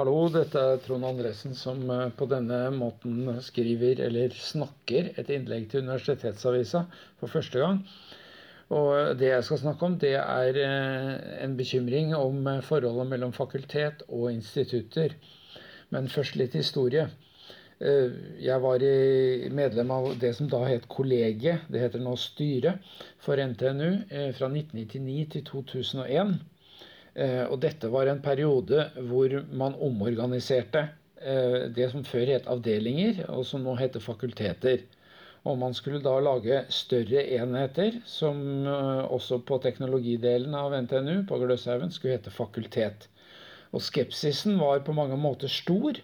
Hallo, dette er Trond Andresen som eh, på denne måten skriver eller snakker et innlegg til Universitetsavisa for første gang. Og det jeg skal snakke om, det er eh, en bekymring om eh, forholdet mellom fakultet og institutter. Men først litt historie. Jeg var medlem av det som da het kollegiet, det heter nå styret, for NTNU fra 1999 til 2001. Eh, og dette var en periode hvor man omorganiserte eh, det som før het avdelinger, og som nå heter fakulteter. Og man skulle da lage større enheter, som eh, også på teknologidelen av NTNU på Gløshaugen skulle hete fakultet. Og skepsisen var på mange måter stor.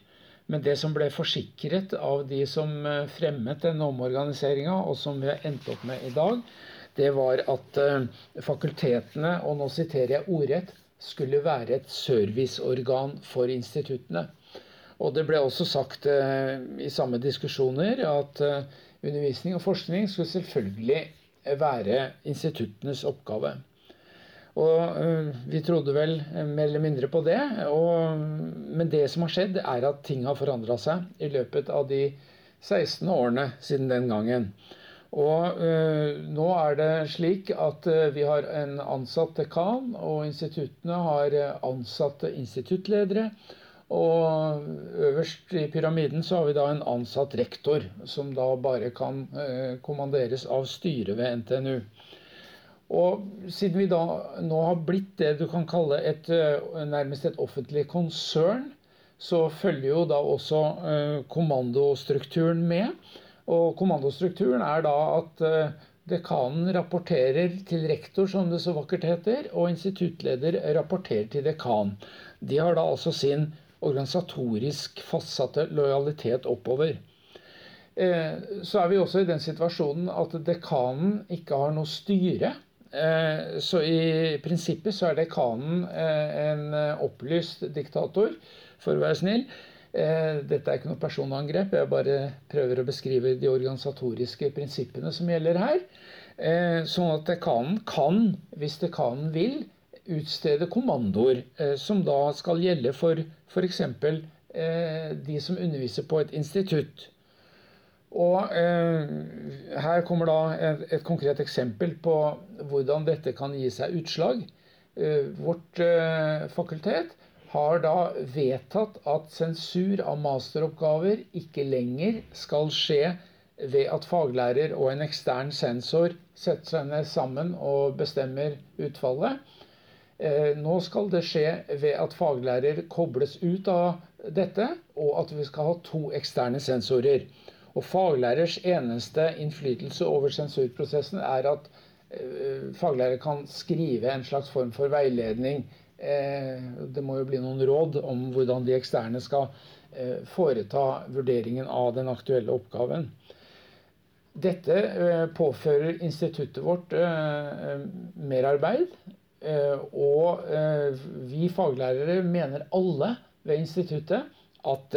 Men det som ble forsikret av de som fremmet denne omorganiseringa, og som vi har endt opp med i dag, det var at fakultetene, og nå siterer jeg ordrett, skulle være et serviceorgan for instituttene. Og det ble også sagt eh, i samme diskusjoner at eh, undervisning og forskning skulle selvfølgelig være instituttenes oppgave. Og eh, vi trodde vel mer eller mindre på det. Og, men det som har skjedd, er at ting har forandra seg i løpet av de 16 årene siden den gangen. Og uh, nå er det slik at uh, vi har en ansatt dekan, og instituttene har eh, ansatte instituttledere. Og øverst i pyramiden så har vi da en ansatt rektor, som da bare kan uh, kommanderes av styret ved NTNU. Og siden vi da nå har blitt det du kan kalle et, nærmest et offentlig konsern, så følger jo da også kommandostrukturen med. Og kommandostrukturen er da at eh, dekanen rapporterer til rektor, som det så vakkert heter, og instituttleder rapporterer til dekan. De har da altså sin organisatorisk fastsatte lojalitet oppover. Eh, så er vi også i den situasjonen at dekanen ikke har noe styre. Eh, så i prinsippet så er dekanen en opplyst diktator, for å være snill. Eh, dette er ikke noe personangrep, jeg bare prøver å beskrive de organisatoriske prinsippene som gjelder her. Eh, sånn at dekanen kan, hvis dekanen vil, utstede kommandoer eh, som da skal gjelde for f.eks. de som underviser på et institutt. Og Her kommer da et, et konkret eksempel på hvordan dette kan gi seg utslag. Vårt fakultet har da vedtatt at sensur av masteroppgaver ikke lenger skal skje ved at faglærer og en ekstern sensor setter seg ned sammen og bestemmer utfallet. Eh, nå skal det skje ved at faglærer kobles ut av dette, og at vi skal ha to eksterne sensorer. Og Faglærers eneste innflytelse over sensurprosessen er at eh, faglærer kan skrive en slags form for veiledning det må jo bli noen råd om hvordan de eksterne skal eh, foreta vurderingen av den aktuelle oppgaven. Dette eh, påfører instituttet vårt merarbeid. Og vi faglærere mener alle ved instituttet at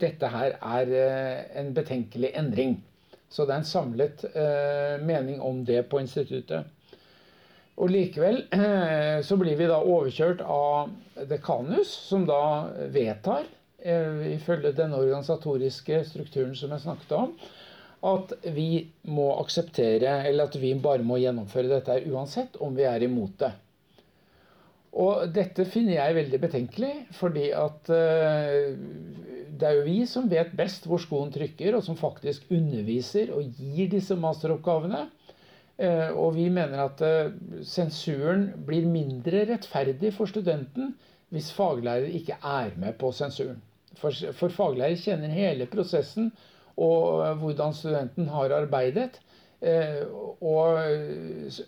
dette her er en betenkelig endring. Så det er en samlet mening om det på instituttet. Og likevel eh, så blir vi da overkjørt av dekanus, som da vedtar, eh, ifølge den organisatoriske strukturen som jeg snakket om, at vi må akseptere, eller at vi bare må gjennomføre dette uansett om vi er imot det. Og dette finner jeg veldig betenkelig, fordi at eh, det er jo vi som vet best hvor skoen trykker, og som faktisk underviser og gir disse masteroppgavene. Eh, og vi mener at eh, sensuren blir mindre rettferdig for studenten hvis faglærer ikke er med på sensuren. For, for faglærer kjenner hele prosessen og eh, hvordan studenten har arbeidet. Og,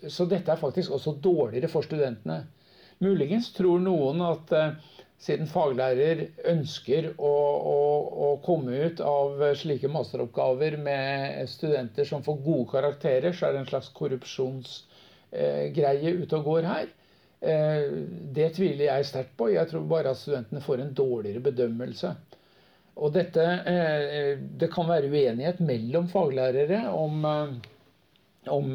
så dette er faktisk også dårligere for studentene. Muligens tror noen at siden faglærer ønsker å, å, å, komme ut av slike masteroppgaver med studenter som får gode karakterer, så er det en slags korrupsjonsgreie eh, ute og går her. Eh, det tviler jeg sterkt på. Jeg tror bare at studentene får en dårligere bedømmelse. Og dette, eh, det kan være uenighet mellom faglærere om, om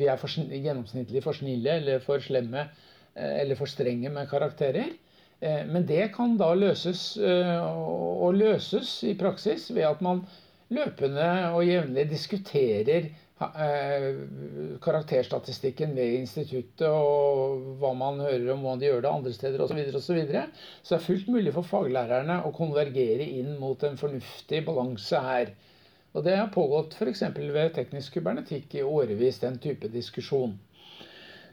vi er for, gjennomsnittlig for snille eller for slemme Eh, eller for strenge med karakterer. Men det kan da løses, og løses i praksis ved at man løpende og jevnlig diskuterer karakterstatistikken ved instituttet og hva man hører om hvordan de gjør det andre steder osv. Så, så, videre. så det er fullt mulig for faglærerne å konvergere inn mot en fornuftig balanse her. Og det har pågått f.eks. ved teknisk kybernetikk i årevis, den type diskusjon.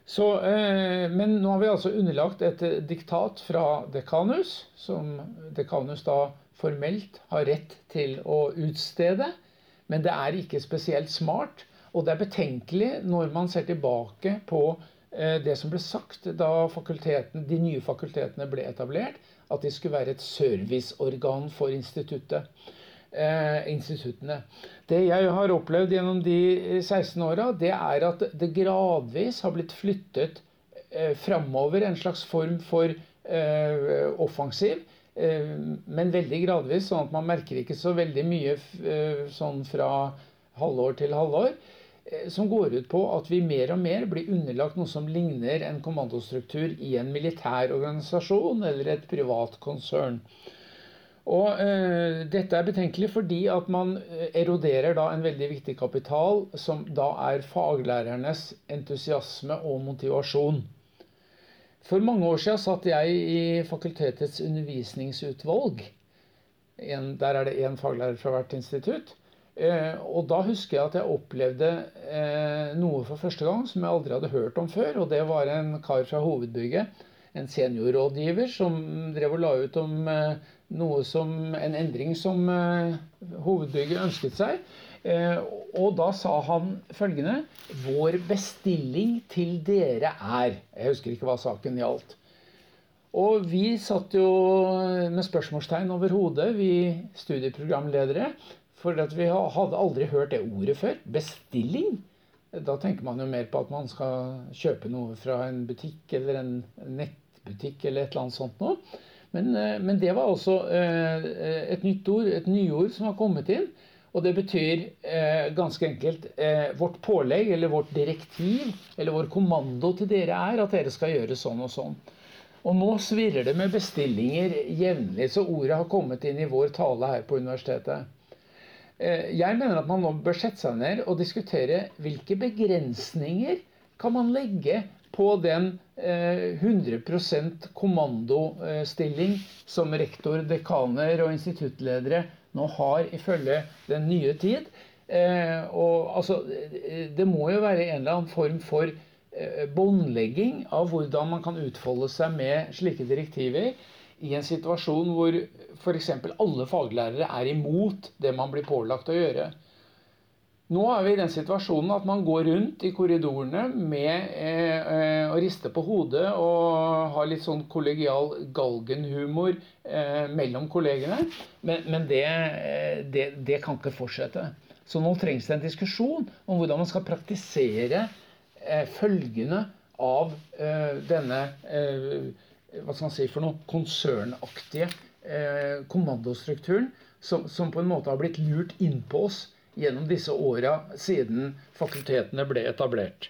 Så, eh, men nå har vi altså underlagt et diktat fra dekanus, som dekanus da formelt har rett til å utstede. Men det er ikke spesielt smart og det er betenkelig når man ser tilbake på eh, det som ble sagt da de nye fakultetene ble etablert, at de skulle være et serviceorgan for instituttet. Eh, instituttene. Det jeg har opplevd gjennom de 16 åra, det er at det gradvis har blitt flyttet eh, framover en slags form for eh, offensiv. Eh, men veldig gradvis, sånn at man merker ikke så veldig mye eh, sånn fra halvår til halvår. Eh, som går ut på at vi mer og mer blir underlagt noe som ligner en kommandostruktur i en militær organisasjon eller et privat konsern. Og eh, Dette er betenkelig fordi at man eh, eroderer da en veldig viktig kapital, som da er faglærernes entusiasme og motivasjon. For mange år siden satt jeg i fakultetets undervisningsutvalg. En, der er det én faglærer fra hvert institutt. Eh, og da husker jeg at jeg opplevde eh, noe for første gang som jeg aldri hadde hørt om før. Og det var en kar fra hovedbygget, en seniorrådgiver, som drev og la ut om eh, noe som, en endring som eh, hovedbygget ønsket seg. Eh, og da sa han følgende Vår bestilling til dere er Jeg husker ikke hva saken gjaldt. Og vi satt jo med spørsmålstegn over hodet, vi studieprogramledere. For vi hadde aldri hørt det ordet før. Bestilling. Da tenker man jo mer på at man skal kjøpe noe fra en butikk eller en nettbutikk eller et eller annet sånt noe. Men, eh, men det var altså eh, et nytt ord, et nyord som har kommet inn. Og det betyr eh, ganske enkelt vårt pålegg eller vårt direktiv eller vår kommando til dere er at dere skal gjøre sånn og sånn. Og nå svirrer det med bestillinger jevnlig, så ordet har kommet inn i vår tale her på universitetet. Jeg mener at man nå bør sette seg ned og diskutere hvilke begrensninger kan man legge på den 100 eh, kommandostilling som rektor, dekaner og instituttledere nå har ifølge den nye tid. Eh, og altså, det må jo være en eller annen form for båndlegging av hvordan man kan utfolde seg med slike direktiver i en situasjon hvor f.eks. alle faglærere er imot det man blir pålagt å gjøre. Nå er vi i den situasjonen at man går rundt i korridorene med eh, eh, å riste på hodet og ha litt sånn kollegial galgenhumor eh, mellom kollegene. Men, men det, eh, det, det, kan ikke fortsette. Så nå trengs det en diskusjon om hvordan man skal praktisere eh, følgene av eh, denne hva skal man si for noe, konsernaktige kommandostrukturen som, som, på en måte har blitt lurt innpå oss gjennom disse åra siden fakultetene ble etablert.